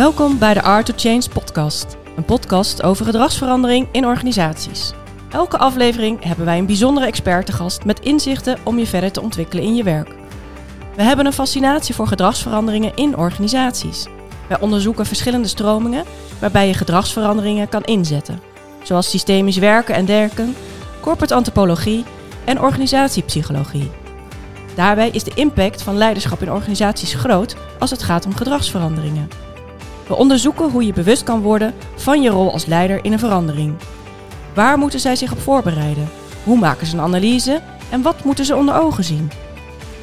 Welkom bij de Art to Change podcast, een podcast over gedragsverandering in organisaties. Elke aflevering hebben wij een bijzondere expert te gast met inzichten om je verder te ontwikkelen in je werk. We hebben een fascinatie voor gedragsveranderingen in organisaties. Wij onderzoeken verschillende stromingen waarbij je gedragsveranderingen kan inzetten, zoals systemisch werken en derken, corporate antropologie en organisatiepsychologie. Daarbij is de impact van leiderschap in organisaties groot als het gaat om gedragsveranderingen. We onderzoeken hoe je bewust kan worden van je rol als leider in een verandering. Waar moeten zij zich op voorbereiden? Hoe maken ze een analyse? En wat moeten ze onder ogen zien?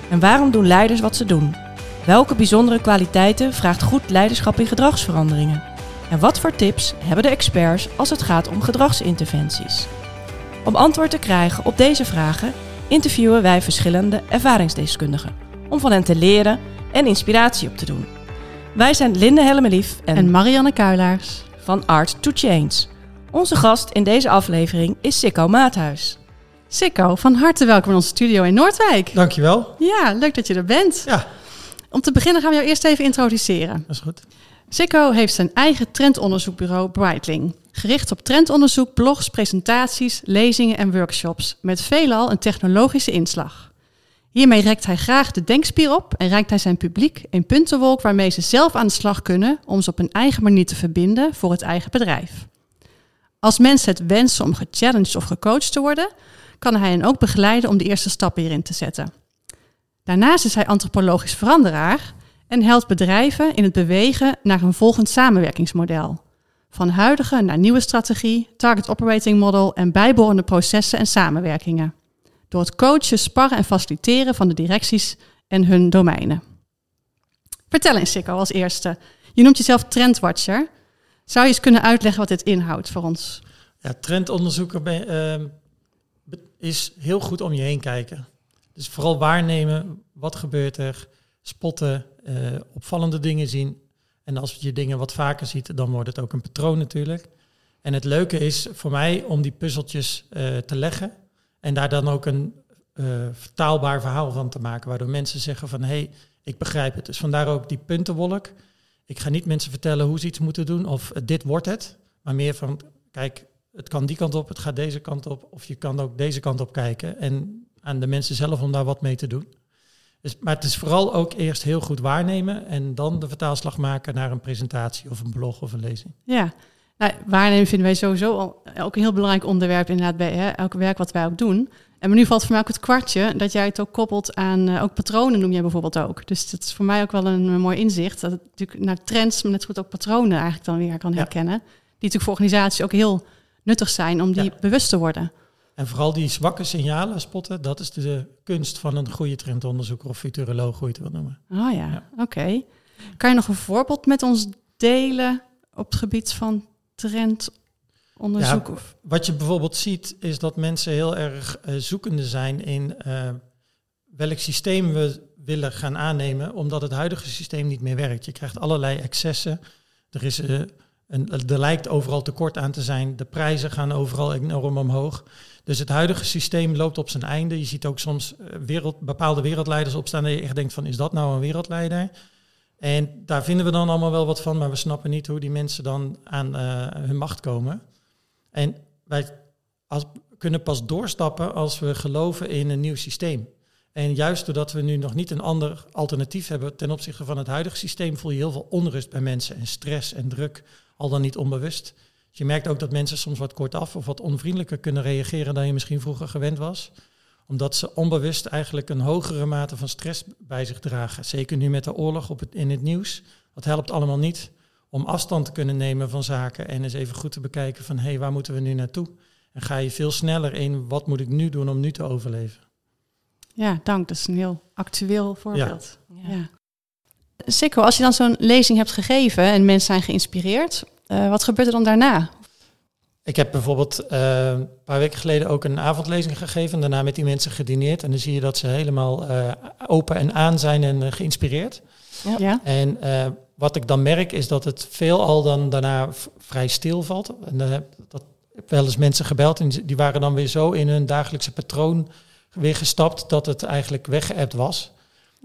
En waarom doen leiders wat ze doen? Welke bijzondere kwaliteiten vraagt goed leiderschap in gedragsveranderingen? En wat voor tips hebben de experts als het gaat om gedragsinterventies? Om antwoord te krijgen op deze vragen interviewen wij verschillende ervaringsdeskundigen om van hen te leren en inspiratie op te doen. Wij zijn Linde Helmelief en, En Marianne Kuilaars. van Art to Change. Onze gast in deze aflevering is Sikko Maathuis. Sikko, van harte welkom in onze studio in Noordwijk. Dankjewel. Ja, leuk dat je er bent. Ja, Om te beginnen gaan we jou eerst even introduceren. dat is goed. Sikko heeft zijn eigen trendonderzoekbureau Brightling. Gericht op trendonderzoek, blogs, presentaties, lezingen en workshops. Met veelal een technologische inslag. Hiermee rekt hij graag de denkspier op en reikt hij zijn publiek een puntenwolk waarmee ze zelf aan de slag kunnen om ze op een eigen manier te verbinden voor het eigen bedrijf. Als mensen het wensen om gechallenged of gecoacht te worden, kan hij hen ook begeleiden om de eerste stappen hierin te zetten. Daarnaast is hij antropologisch veranderaar en helpt bedrijven in het bewegen naar een volgend samenwerkingsmodel. Van huidige naar nieuwe strategie, target operating model en bijbehorende processen en samenwerkingen. Door het coachen, sparren en faciliteren van de directies en hun domeinen. Vertel eens, Sikko, als eerste. Je noemt jezelf trendwatcher. Zou je eens kunnen uitleggen wat dit inhoudt voor ons? Ja, trendonderzoeker ben, ehm, is heel goed om je heen kijken. Dus vooral waarnemen, wat gebeurt er, spotten, eh, opvallende dingen zien. En als je dingen wat vaker ziet, dan wordt het ook een patroon natuurlijk. En het leuke is voor mij om die puzzeltjes eh, te leggen en daar dan ook een eh, vertaalbaar verhaal van te maken, waardoor mensen zeggen van hé, hey, ik begrijp het. Dus vandaar ook die puntenwolk. Ik ga niet mensen vertellen hoe ze iets moeten doen of eh, dit wordt het, maar meer van kijk, het kan die kant op, het gaat deze kant op, of je kan ook deze kant op kijken en aan de mensen zelf om daar wat mee te doen. Dus, maar het is vooral ook eerst heel goed waarnemen en dan de vertaalslag maken naar een presentatie of een blog of een lezing. Ja, nou, waarnemen vinden wij sowieso al- ook een heel belangrijk onderwerp inderdaad bij hè, elk werk wat wij ook doen. En maar nu valt voor mij ook het kwartje dat jij het ook koppelt aan eh, ook patronen noem jij bijvoorbeeld ook. Dus dat is voor mij ook wel een, een mooi inzicht. Dat het natuurlijk naar trends, maar net zo goed ook patronen eigenlijk dan weer kan Ja. herkennen. Die natuurlijk voor organisaties ook heel nuttig zijn om die Ja. bewust te worden. En vooral die zwakke signalen spotten, dat is de kunst van een goede trendonderzoeker of futuroloog, hoe je het wil noemen. Oh ja, Ja. oké. Kan je nog een voorbeeld met ons delen op het gebied van trendonderzoek? Ja, of- Wat je bijvoorbeeld ziet, is dat mensen heel erg eh, zoekende zijn in eh, welk systeem we willen gaan aannemen, omdat het huidige systeem niet meer werkt. Je krijgt allerlei excessen. Er, is, eh, een, er lijkt overal tekort aan te zijn. De prijzen gaan overal enorm omhoog. Dus het huidige systeem loopt op zijn einde. Je ziet ook soms wereld, bepaalde wereldleiders opstaan en je echt denkt van, is dat nou een wereldleider? En daar vinden we dan allemaal wel wat van, maar we snappen niet hoe die mensen dan aan eh, hun macht komen. En wij als, kunnen pas doorstappen als we geloven in een nieuw systeem. En juist doordat we nu nog niet een ander alternatief hebben ten opzichte van het huidige systeem, voel je heel veel onrust bij mensen en stress en druk, al dan niet onbewust. Dus je merkt ook dat mensen soms wat kortaf of wat onvriendelijker kunnen reageren dan je misschien vroeger gewend was. Omdat ze onbewust eigenlijk een hogere mate van stress bij zich dragen. Zeker nu met de oorlog op het, in het nieuws. Dat helpt allemaal niet om afstand te kunnen nemen van zaken en eens even goed te bekijken van hé, hey, waar moeten we nu naartoe? En ga je veel sneller in wat moet ik nu doen om nu te overleven. Ja, dank. Dat is een heel actueel voorbeeld. Ja. Ja. Sikko, als je dan zo'n lezing hebt gegeven en mensen zijn geïnspireerd, eh, wat gebeurt er dan daarna? Ik heb bijvoorbeeld eh, een paar weken geleden ook een avondlezing gegeven en daarna met die mensen gedineerd. En dan zie je dat ze helemaal eh, open en aan zijn en eh, geïnspireerd. Ja. En eh, wat ik dan merk is dat het veelal dan daarna vrij stil valt. En dan heb dat heb wel eens mensen gebeld en die waren dan weer zo in hun dagelijkse patroon weer gestapt dat het eigenlijk weggeëpt was.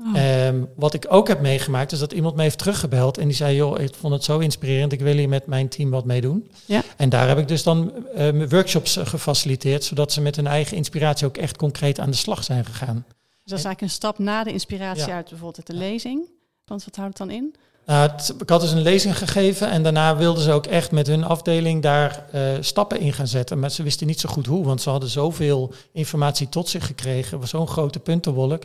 Oh. Ehm, wat ik ook heb meegemaakt is dat iemand me heeft teruggebeld en die zei, joh, ik vond het zo inspirerend, ik wil hier met mijn team wat mee doen. Ja. En daar heb ik dus dan ehm, workshops eh, gefaciliteerd, zodat ze met hun eigen inspiratie ook echt concreet aan de slag zijn gegaan. Dus dat is eigenlijk een stap na de inspiratie Ja. uit bijvoorbeeld de lezing. Want wat houdt het dan in? Het- ik had dus een lezing gegeven en daarna wilden ze ook echt met hun afdeling daar eh, stappen in gaan zetten. Maar ze wisten niet zo goed hoe, want ze hadden zoveel informatie tot zich gekregen, was zo'n grote puntenwolk,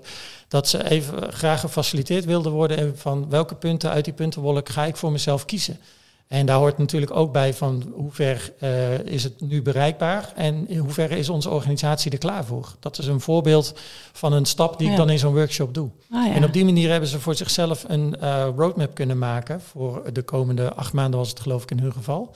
dat ze even graag gefaciliteerd wilden worden en van welke punten uit die puntenwolk ga ik voor mezelf kiezen. En daar hoort natuurlijk ook bij van hoe ver eh, is het nu bereikbaar en in hoeverre is onze organisatie er klaar voor. Dat is een voorbeeld van een stap die Ja. ik dan in zo'n workshop doe. Ah, ja. En op die manier hebben ze voor zichzelf een eh, roadmap kunnen maken voor de komende acht maanden was het geloof ik in hun geval.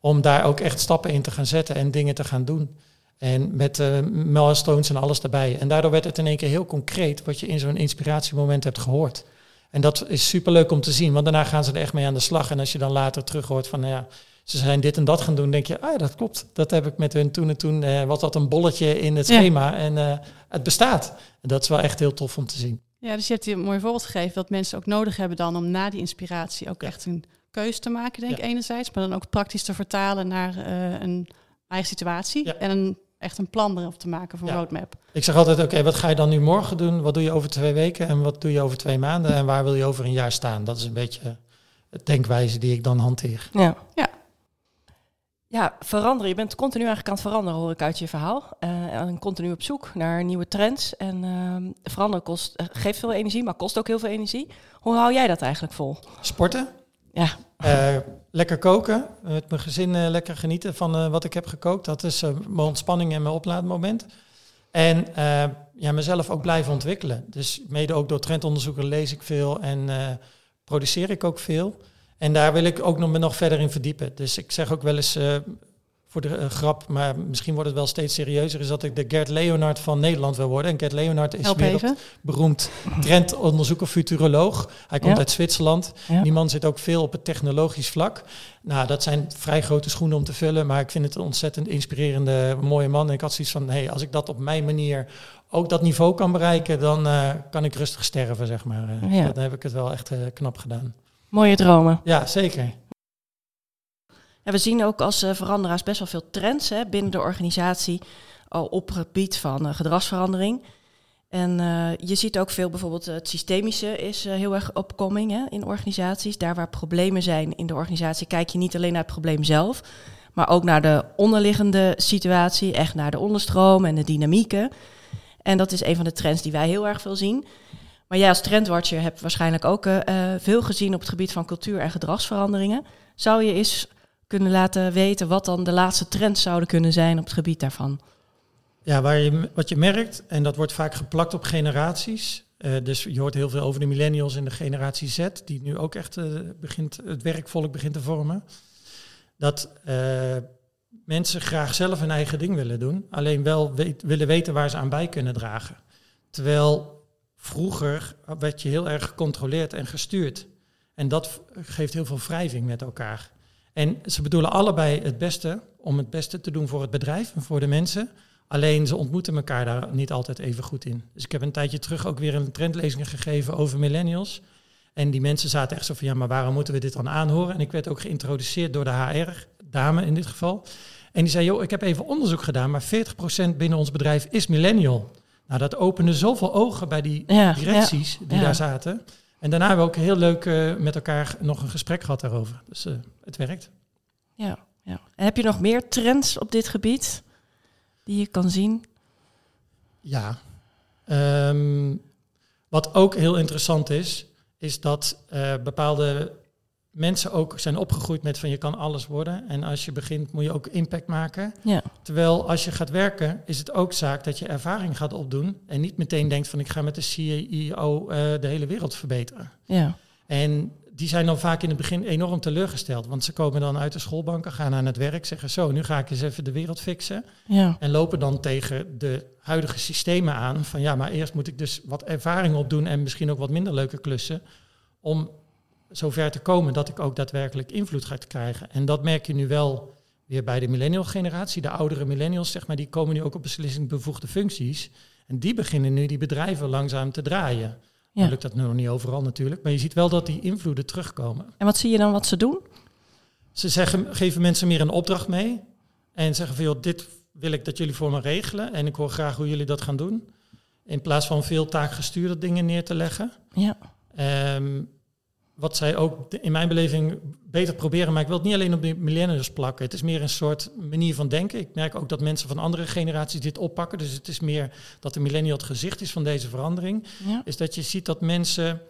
Om daar ook echt stappen in te gaan zetten en dingen te gaan doen. En met eh milestones en alles erbij. En daardoor werd het in één keer heel concreet wat je in zo'n inspiratiemoment hebt gehoord. En dat is superleuk om te zien, want daarna gaan ze er echt mee aan de slag. En als je dan later terug hoort van, nou ja, ze zijn dit en dat gaan doen, denk je, ah dat klopt. Dat heb ik met hun toen en toen, eh, was dat een bolletje in het Ja. schema en eh, het bestaat. En dat is wel echt heel tof om te zien. Ja, dus je hebt hier een mooi voorbeeld gegeven dat mensen ook nodig hebben dan om na die inspiratie ook echt een keuze te maken, denk ik Ja. enerzijds, maar dan ook praktisch te vertalen naar eh, een eigen situatie en een, echt een plan erop te maken voor een Ja. roadmap. Ik zeg altijd, oké, wat ga je dan nu morgen doen? Wat doe je over twee weken? En wat doe je over twee maanden? En waar wil je over een jaar staan? Dat is een beetje de denkwijze die ik dan hanteer. Ja. Ja. Ja, veranderen. Je bent continu eigenlijk aan het veranderen, hoor ik uit je verhaal. Eh, en continu op zoek naar nieuwe trends. En ehm, veranderen kost, eh, geeft veel energie, maar kost ook heel veel energie. Hoe hou jij dat eigenlijk vol? Sporten, Ja, eh, lekker koken, met mijn gezin eh, lekker genieten van eh, wat ik heb gekookt. Dat is mijn ontspanning en mijn oplaadmoment. En ja, mezelf ook blijven ontwikkelen. Dus mede ook door trendonderzoeken lees ik veel en produceer ik ook veel. En daar wil ik ook nog, me nog verder in verdiepen. Dus ik zeg ook wel eens voor de eh, grap, maar misschien wordt het wel steeds serieuzer, is dat ik de Gert Leonard van Nederland wil worden. En Gert Leonard is wereldberoemd trendonderzoeker, futuroloog. Hij komt Ja. uit Zwitserland. Ja. Die man zit ook veel op het technologisch vlak. Nou, dat zijn vrij grote schoenen om te vullen, maar ik vind het een ontzettend inspirerende, mooie man. En ik had zoiets van, hey, als ik dat op mijn manier ook dat niveau kan bereiken, dan eh, kan ik rustig sterven, zeg maar. Eh, Ja. Dan heb ik het wel echt knap gedaan. mooie dromen. Ja, zeker. Ja, we zien ook als eh, veranderaars best wel veel trends hè, binnen de organisatie al op gebied van eh, gedragsverandering. En eh, je ziet ook veel, bijvoorbeeld het systemische is heel erg opkoming in organisaties. Daar waar problemen zijn in de organisatie, kijk je niet alleen naar het probleem zelf, maar ook naar de onderliggende situatie, echt naar de onderstroom en de dynamieken. En dat is een van de trends die wij heel erg veel zien. Maar jij als trendwatcher hebt waarschijnlijk ook veel gezien op het gebied van cultuur en gedragsveranderingen. Zou je eens kunnen laten weten wat dan de laatste trends zouden kunnen zijn op het gebied daarvan? Ja, waar je, wat je merkt, en dat wordt vaak geplakt op generaties. eh, dus je hoort heel veel over de millennials en de generatie Z, die nu ook echt eh, begint, het werkvolk begint te vormen. Dat eh, mensen graag zelf hun eigen ding willen doen, alleen wel willen weten waar ze aan bij kunnen dragen. Terwijl vroeger werd je heel erg gecontroleerd en gestuurd. En dat geeft heel veel wrijving met elkaar. En ze bedoelen allebei het beste om het beste te doen voor het bedrijf en voor de mensen. Alleen ze ontmoeten elkaar daar niet altijd even goed in. Dus ik heb een tijdje terug ook weer een trendlezing gegeven over millennials. En die mensen zaten echt zo van, ja, maar waarom moeten we dit dan aanhoren? En ik werd ook geïntroduceerd door de HR-dame in dit geval. En die zei, joh, ik heb even onderzoek gedaan, maar 40% binnen ons bedrijf is millennial. Nou, dat opende zoveel ogen bij die Ja, directies die ja. daar zaten. En daarna hebben we ook heel leuk eh, met elkaar nog een gesprek gehad daarover. Dus eh, het werkt. Ja, ja. En heb je nog meer trends op dit gebied die je kan zien? Ja. Ehm, wat ook heel interessant is, is dat eh, bepaalde mensen ook zijn opgegroeid met van je kan alles worden. En als je begint moet je ook impact maken. Ja, Terwijl als je gaat werken, is het ook zaak dat je ervaring gaat opdoen. En niet meteen denkt van ik ga met de CEO eh, de hele wereld verbeteren. ja, En die zijn dan vaak in het begin enorm teleurgesteld. Want ze komen dan uit de schoolbanken, gaan aan het werk, zeggen zo, nu ga ik eens even de wereld fixen. ja, En lopen dan tegen de huidige systemen aan. Van ja, maar eerst moet ik dus wat ervaring opdoen en misschien ook wat minder leuke klussen. Om zover te komen dat ik ook daadwerkelijk invloed ga krijgen. En dat merk je nu wel weer bij de millennial generatie. De oudere millennials, zeg maar, die komen nu ook op beslissingbevoegde functies. En die beginnen nu die bedrijven langzaam te draaien. Ja. Dan lukt dat nog niet overal natuurlijk. Maar je ziet wel dat die invloeden terugkomen. En wat zie je dan wat ze doen? Ze zeggen, geven mensen meer een opdracht mee. En zeggen van, joh, dit wil ik dat jullie voor me regelen. En ik hoor graag hoe jullie dat gaan doen. In plaats van veel taakgestuurde dingen neer te leggen. Ja. Ehm, wat zij ook in mijn beleving beter proberen, maar ik wil het niet alleen op de millennials plakken. Het is meer een soort manier van denken. Ik merk ook dat mensen van andere generaties dit oppakken. Dus het is meer dat de millennial het gezicht is van deze verandering. Ja. Is dat je ziet dat mensen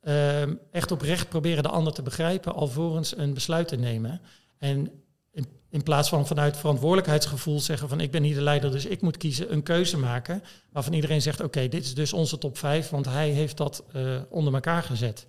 ehm, echt oprecht proberen de ander te begrijpen, alvorens een besluit te nemen. En in, in plaats van vanuit verantwoordelijkheidsgevoel zeggen van ik ben hier de leider, dus ik moet kiezen, een keuze maken. Waarvan iedereen zegt, oké, dit is dus onze top 5, want hij heeft dat eh, onder elkaar gezet.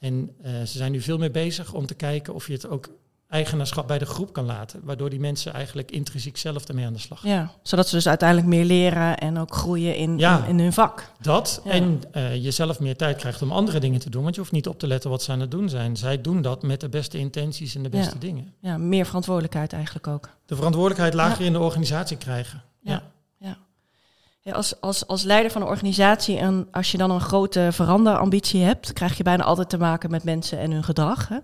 En eh, ze zijn nu veel meer bezig om te kijken of je het ook eigenaarschap bij de groep kan laten. Waardoor die mensen eigenlijk intrinsiek zelf ermee aan de slag gaan. ja. Zodat ze dus uiteindelijk meer leren en ook groeien in, Ja. in, in hun vak. Dat Ja. en eh jezelf meer tijd krijgt om andere dingen te doen. Want je hoeft niet op te letten wat ze aan het doen zijn. Zij doen dat met de beste intenties en de beste Ja. dingen. Ja, meer verantwoordelijkheid eigenlijk ook. De verantwoordelijkheid lager in de organisatie krijgen. Ja. Ja, als, als, als leider van een organisatie en als je dan een grote veranderambitie hebt, krijg je bijna altijd te maken met mensen en hun gedrag. Hè?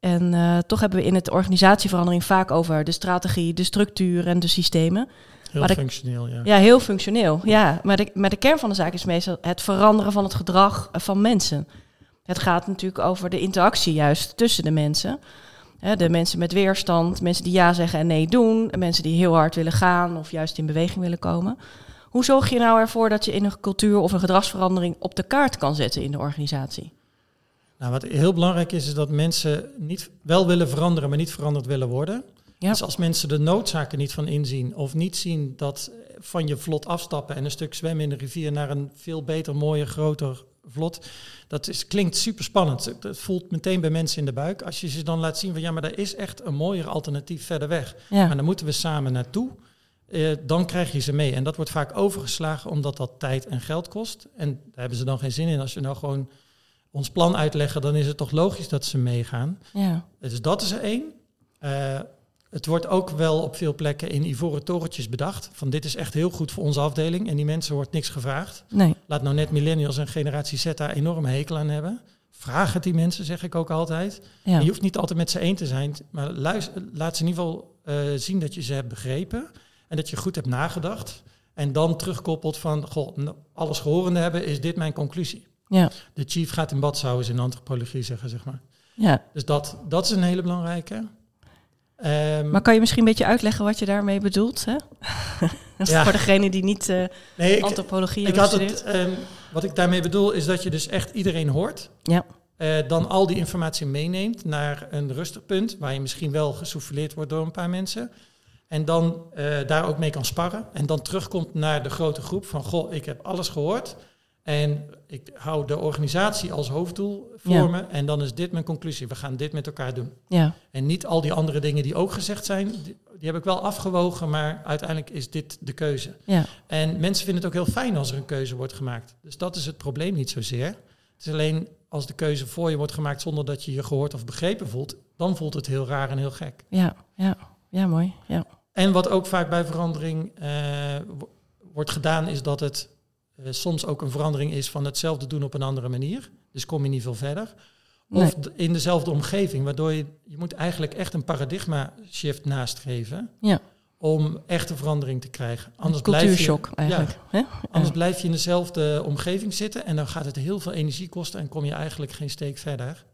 En eh, toch hebben we in het organisatieverandering vaak over de strategie, de structuur en de systemen. Heel Maar de- functioneel, ja. Ja, heel functioneel. Ja, maar de, maar de kern van de zaak is meestal het veranderen van het gedrag eh, van mensen. Het gaat natuurlijk over de interactie juist tussen de mensen. De mensen met weerstand, mensen die ja zeggen en nee doen, en mensen die heel hard willen gaan of juist in beweging willen komen. Hoe zorg je nou ervoor dat je in een cultuur of een gedragsverandering op de kaart kan zetten in de organisatie? Nou, wat heel belangrijk is, is dat mensen niet wel willen veranderen, maar niet veranderd willen worden. Ja. Dus als mensen de noodzaken niet van inzien of niet zien dat van je vlot afstappen en een stuk zwemmen in de rivier naar een veel beter, mooier, groter vlot, dat is, klinkt super spannend. Dat voelt meteen bij mensen in de buik. Als je ze dan laat zien van ja, maar er is echt een mooier alternatief verder weg. Ja, Maar dan moeten we samen naartoe. Eh, dan krijg je ze mee. En dat wordt vaak overgeslagen omdat dat tijd en geld kost. En daar hebben ze dan geen zin in. Als je nou gewoon ons plan uitleggen, dan is het toch logisch dat ze meegaan. ja, Dus dat is er één. Eh, het wordt ook wel op veel plekken in ivoren torentjes bedacht. Van dit is echt heel goed voor onze afdeling. En die mensen wordt niks gevraagd. nee, Laat nou net millennials en generatie Z daar enorm hekel aan hebben. Vraag het die mensen, zeg ik ook altijd. ja, je hoeft niet altijd met ze één te zijn, maar luister, laat ze in ieder geval eh, zien dat je ze hebt begrepen en dat je goed hebt nagedacht. En dan terugkoppelt van, goh, nou, alles gehorende hebben, is dit mijn conclusie. ja, De chief gaat in bad, zouden ze in antropologie zeggen, zeg maar. ja. Dus dat, dat is een hele belangrijke. Ehm, Maar kan je misschien een beetje uitleggen wat je daarmee bedoelt? Hè? Ja. Voor degene die niet eh, nee, ik, antropologie ik had het, ehm, wat ik daarmee bedoel, is dat je dus echt iedereen hoort. Ja. Eh, dan al die informatie meeneemt naar een rustig punt, waar je misschien wel gesouffleerd wordt door een paar mensen. En dan eh, daar ook mee kan sparren. En dan terugkomt naar de grote groep van, goh, ik heb alles gehoord. En ik hou de organisatie als hoofddoel voor Ja. me. En dan is dit mijn conclusie. We gaan dit met elkaar doen. Ja, En niet al die andere dingen die ook gezegd zijn, die, die heb ik wel afgewogen. Maar uiteindelijk is dit de keuze. ja, En mensen vinden het ook heel fijn als er een keuze wordt gemaakt. Dus dat is het probleem niet zozeer. Het is alleen als de keuze voor je wordt gemaakt zonder dat je je gehoord of begrepen voelt, dan voelt het heel raar en heel gek. ja, ja, ja, mooi. Ja, En wat ook vaak bij verandering eh, wo- wordt gedaan, is dat het eh, soms ook een verandering is van hetzelfde doen op een andere manier. Dus kom je niet veel verder. Of in dezelfde omgeving, waardoor je, je moet eigenlijk echt een paradigma shift nastreven Ja. om echte verandering te krijgen. Anders blijf je, cultuurshock eigenlijk. hè? Anders Ja. blijf je in dezelfde omgeving zitten en dan gaat het heel veel energie kosten en kom je eigenlijk geen steek verder.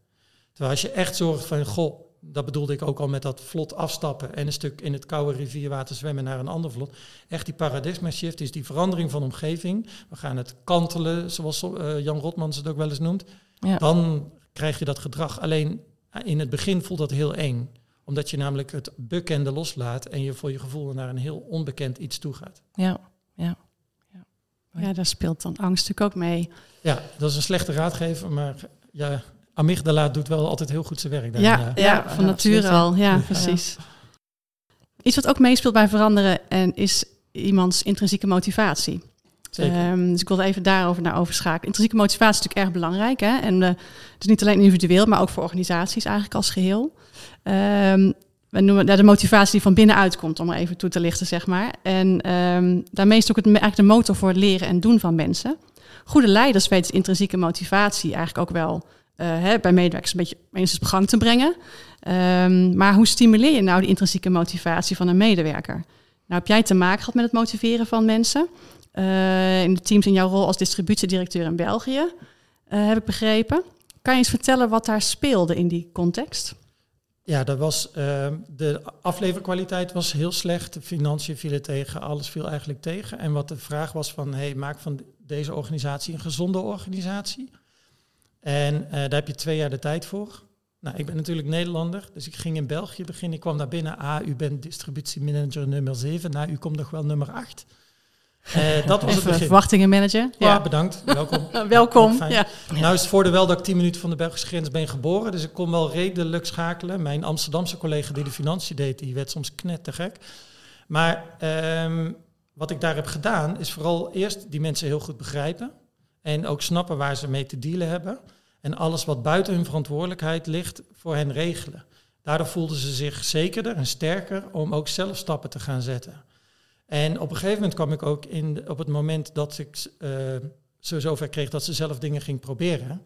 Terwijl als je echt zorgt van, goh, dat bedoelde ik ook al met dat vlot afstappen en een stuk in het koude rivierwater zwemmen naar een ander vlot. Echt die paradigma shift is die verandering van omgeving. We gaan het kantelen, zoals eh, Jan Rotmans het ook wel eens noemt. Ja. Dan krijg je dat gedrag. Alleen eh, in het begin voelt dat heel eng. Omdat je namelijk het bekende loslaat en je voor je gevoel naar een heel onbekend iets toe gaat. Ja, ja. Ja, daar speelt dan angst natuurlijk ook mee. Ja, dat is een slechte raadgever, maar ja, amygdala doet wel altijd heel goed zijn werk. Ja, daarin, ja, Ja, van ja, nature al. Ja, precies. Iets wat ook meespeelt bij veranderen en is iemands intrinsieke motivatie. Ehm, dus ik wilde even daarover naar overschakelen. Intrinsieke motivatie is natuurlijk erg belangrijk. Hè? En eh, het is niet alleen individueel, maar ook voor organisaties eigenlijk als geheel. Ehm, we noemen ja, de motivatie die van binnenuit komt, om er even toe te lichten, zeg maar. En ehm, daarmee is het ook het, eigenlijk de motor voor het leren en doen van mensen. Goede leiders weten intrinsieke motivatie eigenlijk ook wel uh, hè, bij medewerkers een beetje eens op gang te brengen. Um, maar hoe stimuleer je nou die intrinsieke motivatie van een medewerker? Nou, heb jij te maken gehad met het motiveren van mensen? Uh, in de teams in jouw rol als distributiedirecteur in België, uh, heb ik begrepen. Kan je eens vertellen wat daar speelde in die context? Ja, dat was, uh, de afleverkwaliteit was heel slecht. De financiën vielen tegen, alles viel eigenlijk tegen. En wat de vraag was van, hey, maak van deze organisatie een gezonde organisatie. En uh, daar heb je twee jaar de tijd voor. Nou, ik ben natuurlijk Nederlander, dus ik ging in België beginnen. Ik kwam naar binnen. Ah, u bent distributiemanager nummer 7. Nou, u komt nog wel nummer 8. Uh, dat was het begin. Verwachtingenmanager. Ja, ja bedankt. Welkom. Welkom. Ja. Nou is het voordeel wel dat ik tien minuten van de Belgische grens ben geboren. Dus ik kon wel redelijk schakelen. Mijn Amsterdamse collega die de financiën deed, die werd soms knettergek. Maar um, wat ik daar heb gedaan, is vooral eerst die mensen heel goed begrijpen. En ook snappen waar ze mee te dealen hebben. En alles wat buiten hun verantwoordelijkheid ligt, voor hen regelen. Daardoor voelden ze zich zekerder en sterker om ook zelf stappen te gaan zetten. En op een gegeven moment kwam ik ook in, op het moment dat ik uh, zo zover kreeg dat ze zelf dingen ging proberen.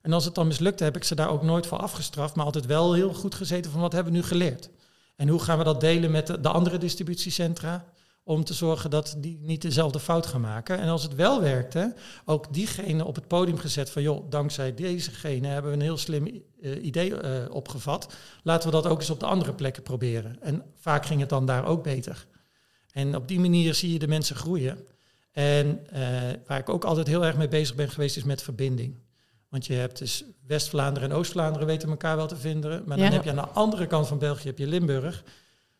En als het dan mislukte, heb ik ze daar ook nooit voor afgestraft, maar altijd wel heel goed gezeten van wat hebben we nu geleerd. En hoe gaan we dat delen met de andere distributiecentra? Om te zorgen dat die niet dezelfde fout gaan maken. En als het wel werkte, ook diegene op het podium gezet van joh, dankzij dezegene hebben we een heel slim uh, idee uh, opgevat. Laten we dat ook eens op de andere plekken proberen. En vaak ging het dan daar ook beter. En op die manier zie je de mensen groeien. En uh, waar ik ook altijd heel erg mee bezig ben geweest, is met verbinding. Want je hebt dus West-Vlaanderen en Oost-Vlaanderen weten elkaar wel te vinden. Maar dan heb je aan de andere kant van België heb je Limburg.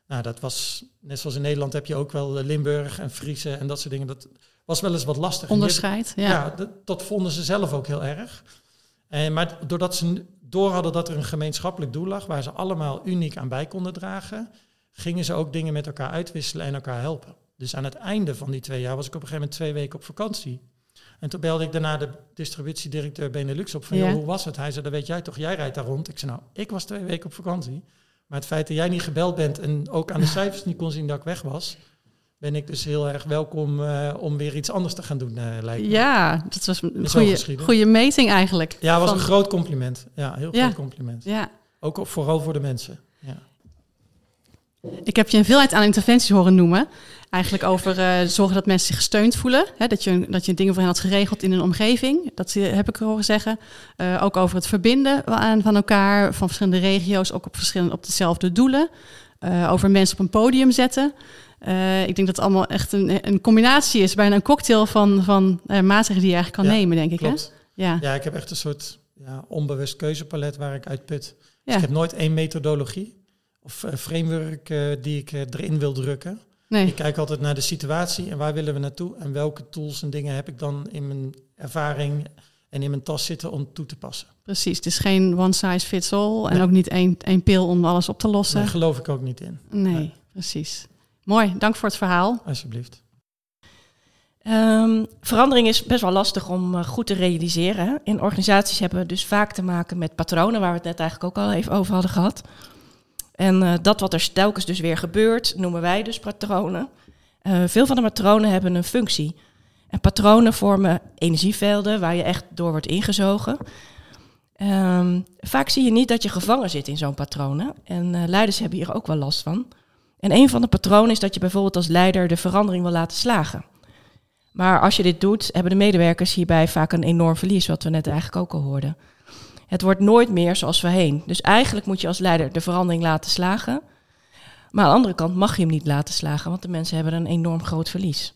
Nou, dat was, net zoals in Nederland heb je ook wel Limburg en Friese en dat soort dingen. Dat was wel eens wat lastig. Onderscheid, ja. Ja, dat, dat, vonden ze zelf ook heel erg. En, maar doordat ze door hadden dat er een gemeenschappelijk doel lag, waar ze allemaal uniek aan bij konden dragen, gingen ze ook dingen met elkaar uitwisselen en elkaar helpen. Dus aan het einde van die twee jaar was ik op een gegeven moment twee weken op vakantie. En toen belde ik daarna de distributiedirecteur Benelux op van, ja. hoe was het? Hij zei, dat weet jij toch, jij rijdt daar rond. Ik zei, nou, ik was twee weken op vakantie. Maar het feit dat jij niet gebeld bent en ook aan de cijfers niet kon zien dat ik weg was, ben ik dus heel erg welkom uh, om weer iets anders te gaan doen, uh, lijkt me. Ja, dat was een goede, goede meting eigenlijk. Ja, het was van... een groot compliment. Ja, heel ja. groot compliment. Ja. Ook vooral voor de mensen. Ik heb je een veelheid aan interventies horen noemen. Eigenlijk over uh, zorgen dat mensen zich gesteund voelen. Hè, dat, je, dat je dingen voor hen had geregeld in een omgeving. Dat heb ik horen zeggen. Uh, ook over het verbinden van elkaar, van verschillende regio's, ook op, verschillende, op dezelfde doelen. Uh, over mensen op een podium zetten. ik denk dat het allemaal echt een, een combinatie is, bijna een cocktail van, van maatregelen die je eigenlijk kan ja, nemen, denk ik. Hè? Ja. ja, ik heb echt een soort ja, onbewust keuzepalet waar ik uit put. Dus ik heb nooit één methodologie of framework die ik erin wil drukken. Nee. Ik kijk altijd naar de situatie en waar willen we naartoe en welke tools en dingen heb ik dan in mijn ervaring en in mijn tas zitten om toe te passen. Precies, het is geen one size fits all en ook niet één, één pil om alles op te lossen. Daar geloof ik ook niet in. Nee, nee, precies. Mooi, dank voor het verhaal. Alsjeblieft. Um, verandering is best wel lastig om uh, goed te realiseren. In organisaties hebben we dus vaak te maken met patronen, waar we het net eigenlijk ook al even over hadden gehad. En uh, dat wat er telkens dus weer gebeurt, noemen wij dus patronen. Uh, veel van de patronen hebben een functie. En patronen vormen energievelden waar je echt door wordt ingezogen. Um, vaak zie je niet dat je gevangen zit in zo'n patronen. En uh, leiders hebben hier ook wel last van. En een van de patronen is dat je bijvoorbeeld als leider de verandering wil laten slagen. Maar als je dit doet, hebben de medewerkers hierbij vaak een enorm verlies, wat we net eigenlijk ook al hoorden. Het wordt nooit meer zoals voorheen. Dus eigenlijk moet je als leider de verandering laten slagen. Maar aan de andere kant mag je hem niet laten slagen, want de mensen hebben een enorm groot verlies.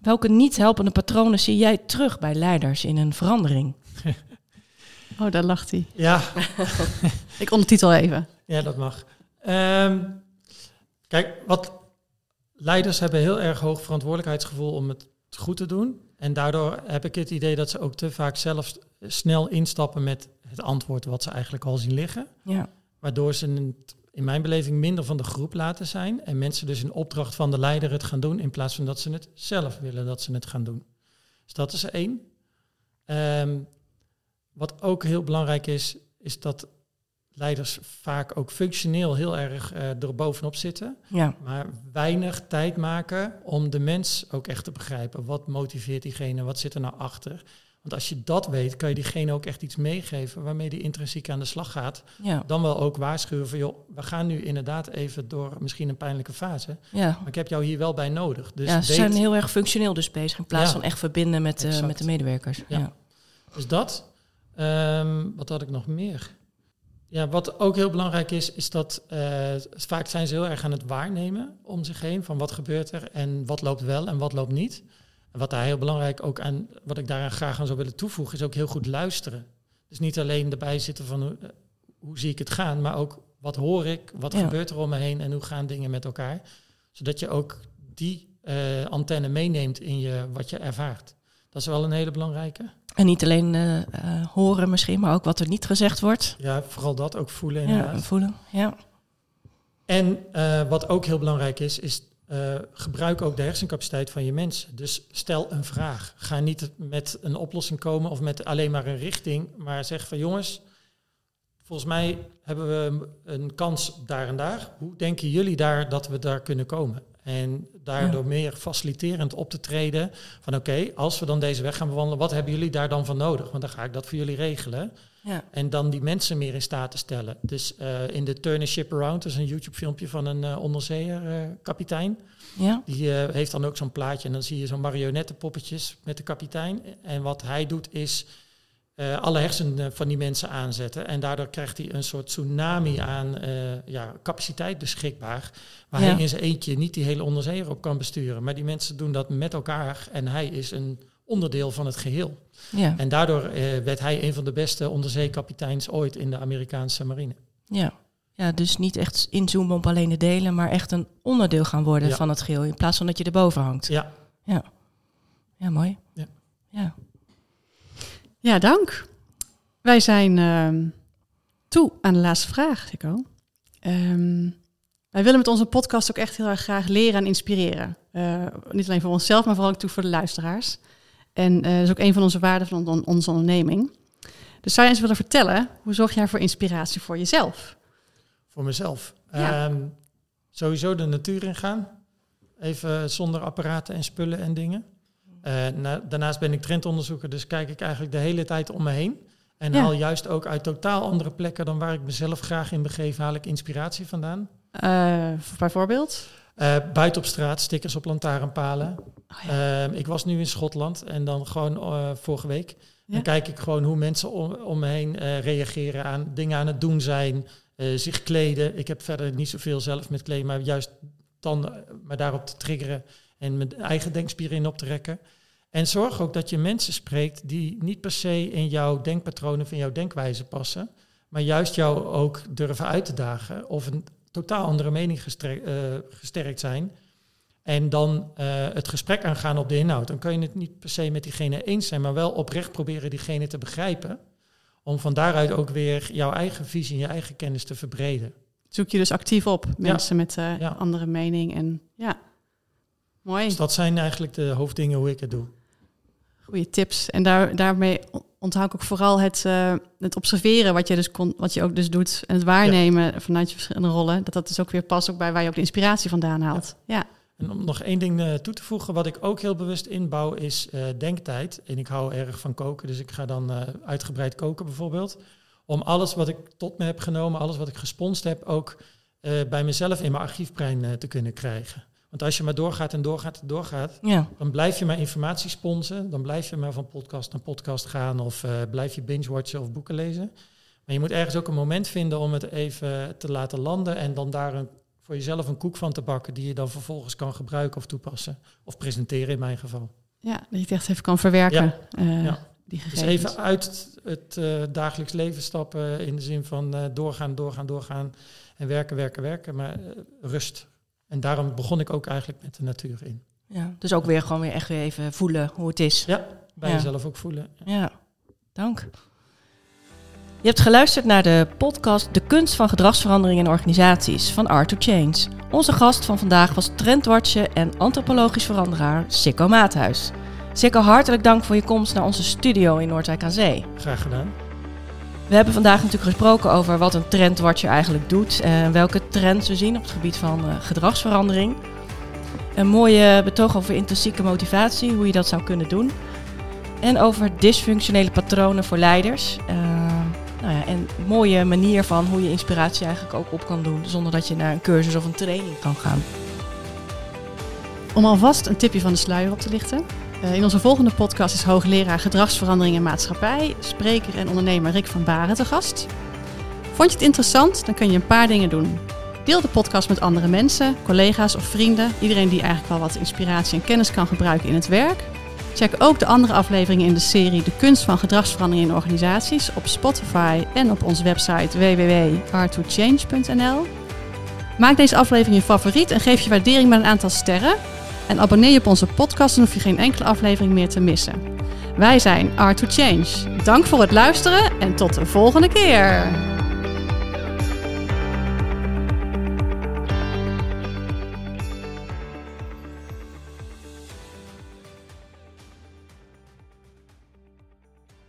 Welke niet helpende patronen zie jij terug bij leiders in een verandering? Oh, daar lacht hij. Ja. Ik ondertitel even. Ja, dat mag. Um, kijk, wat leiders hebben heel erg hoog verantwoordelijkheidsgevoel om het goed te doen. En daardoor heb ik het idee dat ze ook te vaak zelf snel instappen met het antwoord wat ze eigenlijk al zien liggen. Ja. Waardoor ze in mijn beleving minder van de groep laten zijn. En mensen dus in opdracht van de leider het gaan doen. In plaats van dat ze het zelf willen dat ze het gaan doen. Dus dat is één. Um, wat ook heel belangrijk is, is dat leiders vaak ook functioneel heel erg uh, er bovenop zitten. Ja. Maar weinig tijd maken om de mens ook echt te begrijpen. Wat motiveert diegene? Wat zit er nou achter? Want als je dat weet, kan je diegene ook echt iets meegeven waarmee die intrinsiek aan de slag gaat. Ja. Dan wel ook waarschuwen van, joh, we gaan nu inderdaad even door misschien een pijnlijke fase. Ja. Maar ik heb jou hier wel bij nodig. Dus ja, ze weet- zijn heel erg functioneel dus bezig in plaats Ja. van echt verbinden met, Exact. met de medewerkers. Ja. Ja. Dus dat. Ehm, wat had ik nog meer? Ja, wat ook heel belangrijk is, is dat eh, vaak zijn ze heel erg aan het waarnemen om zich heen. Van wat gebeurt er en wat loopt wel en wat loopt niet. En wat daar heel belangrijk ook aan, wat ik daaraan graag aan zou willen toevoegen, is ook heel goed luisteren. Dus niet alleen erbij zitten van hoe, eh, hoe zie ik het gaan, maar ook wat hoor ik, wat Ja. gebeurt er om me heen en hoe gaan dingen met elkaar. Zodat je ook die eh, antenne meeneemt in je, wat je ervaart. Dat is wel een hele belangrijke. En niet alleen eh, eh, horen misschien, maar ook wat er niet gezegd wordt. Ja, vooral dat ook voelen inderdaad. voelen. Ja. En eh, wat ook heel belangrijk is, is gebruik ook de hersencapaciteit van je mensen. Dus stel een vraag. Ga niet met een oplossing komen of met alleen maar een richting, maar zeg van jongens, volgens mij hebben we een kans daar en daar. Hoe denken jullie daar dat we daar kunnen komen? En daardoor Ja. meer faciliterend op te treden van oké, als we dan deze weg gaan bewandelen, wat hebben jullie daar dan van nodig? Want dan ga ik dat voor jullie regelen. Ja. En dan die mensen meer in staat te stellen. Dus eh, in de Turn a Ship Around, dat is een YouTube-filmpje van een eh onderzeeër eh, kapitein. Ja. Die heeft dan ook zo'n plaatje en dan zie je zo'n marionettenpoppetjes met de kapitein. En wat hij doet is eh, alle hersenen van die mensen aanzetten. En daardoor krijgt hij een soort tsunami aan eh, ja, capaciteit beschikbaar. Waar Ja. hij in zijn eentje niet die hele onderzeeër op kan besturen. Maar die mensen doen dat met elkaar en hij is een onderdeel van het geheel. Ja. En daardoor eh, werd hij een van de beste onderzeekapiteins ooit in de Amerikaanse marine. Ja. ja, dus niet echt inzoomen op alleen de delen, maar echt een onderdeel gaan worden Ja. van het geheel. In plaats van dat je erboven hangt. Ja, Ja, mooi. Ja. ja. Ja, dank. Wij zijn ehm, toe aan de laatste vraag, Tico. Ehm, wij willen met onze podcast ook echt heel erg graag leren en inspireren. Eh, niet alleen voor onszelf, maar vooral ook toe voor de luisteraars. En eh, dat is ook een van onze waarden van on- onze onderneming. Dus zou je eens willen vertellen, hoe zorg jij voor inspiratie voor jezelf? voor mezelf. Ja. Ehm, sowieso de natuur ingaan. Even zonder apparaten en spullen en dingen. Eh, na- daarnaast ben ik trendonderzoeker, dus kijk ik eigenlijk de hele tijd om me heen. En Ja. haal juist ook uit totaal andere plekken dan waar ik mezelf graag in begeef, haal ik inspiratie vandaan. Eh, bijvoorbeeld? Eh, buiten op straat, stickers op lantaarnpalen. Oh ja. Ehm, ik was nu in Schotland en dan gewoon vorige week. Ja. Dan kijk ik gewoon hoe mensen om, om me heen reageren aan dingen aan het doen zijn, zich kleden. Ik heb verder niet zoveel zelf met kleden, maar juist dan maar daarop te triggeren en mijn eigen denkspieren in op te rekken. En zorg ook dat je mensen spreekt die niet per se in jouw denkpatronen of in jouw denkwijze passen, maar juist jou ook durven uit te dagen of een totaal andere mening eh, gesterkt zijn. En dan eh, het gesprek aangaan op de inhoud. Dan kun je het niet per se met diegene eens zijn, maar wel oprecht proberen diegene te begrijpen. Om van daaruit ook weer jouw eigen visie en je eigen kennis te verbreden. Zoek je dus actief op mensen met Ja. andere mening. En ja, mooi. Dus dat zijn eigenlijk de hoofddingen hoe ik het doe. Goede tips. En daar, daarmee onthoud ik ook vooral het, eh, het observeren wat je, dus kon, wat je ook dus doet. En het waarnemen vanuit je verschillende rollen. Dat dat dus ook weer past ook bij waar je ook de inspiratie vandaan haalt. Ja, En om nog één ding eh, toe te voegen, wat ik ook heel bewust inbouw, is eh, denktijd. En ik hou erg van koken, dus ik ga dan uitgebreid koken bijvoorbeeld. Om alles wat ik tot me heb genomen, alles wat ik gesponst heb, ook bij mezelf in mijn archiefbrein te kunnen krijgen. Want als je maar doorgaat en doorgaat en doorgaat, Ja. dan blijf je maar informatie sponsen. Dan blijf je maar van podcast naar podcast gaan of eh, blijf je binge-watchen of boeken lezen. Maar je moet ergens ook een moment vinden om het even te laten landen en dan daar een, voor jezelf een koek van te bakken die je dan vervolgens kan gebruiken of toepassen. Of presenteren in mijn geval. ja dat je het echt even kan verwerken. eh, Ja. Die Dus even uit het eh, dagelijks leven stappen in de zin van eh, doorgaan, doorgaan, doorgaan en werken, werken, werken, maar eh, rust. En daarom begon ik ook eigenlijk met de natuur in. ja. Dus ook weer gewoon weer echt weer even voelen hoe het is. Ja, bij Ja. jezelf ook voelen. Ja, dank. Je hebt geluisterd naar de podcast De kunst van gedragsverandering in organisaties van Art to Change. Onze gast van vandaag was trendwatcher en antropologisch veranderaar Sikko Maathuis. Sikko, hartelijk dank voor je komst naar onze studio in Noordwijk aan Zee. Graag gedaan. We hebben vandaag natuurlijk gesproken over wat een trendwatcher eigenlijk doet en welke trends we zien op het gebied van uh, gedragsverandering. Een mooie betoog over intrinsieke motivatie, hoe je dat zou kunnen doen. En over dysfunctionele patronen voor leiders. Uh, nou ja, en een mooie manier van hoe je inspiratie eigenlijk ook op kan doen, zonder dat je naar een cursus of een training kan gaan. Om alvast een tipje van de sluier op te lichten. Eh, in onze volgende podcast is hoogleraar gedragsverandering en maatschappij, spreker en ondernemer Rick van Baren te gast. Vond je het interessant? Dan kun je een paar dingen doen. Deel de podcast met andere mensen, collega's of vrienden, iedereen die eigenlijk wel wat inspiratie en kennis kan gebruiken in het werk. Check ook de andere afleveringen in de serie De kunst van gedragsverandering in organisaties op Spotify en op onze website www.hardtochange.nl. Maak deze aflevering je favoriet en geef je waardering met een aantal sterren. En abonneer je op onze podcast, dan hoef je geen enkele aflevering meer te missen. Wij zijn Art to Change. Dank voor het luisteren en tot de volgende keer.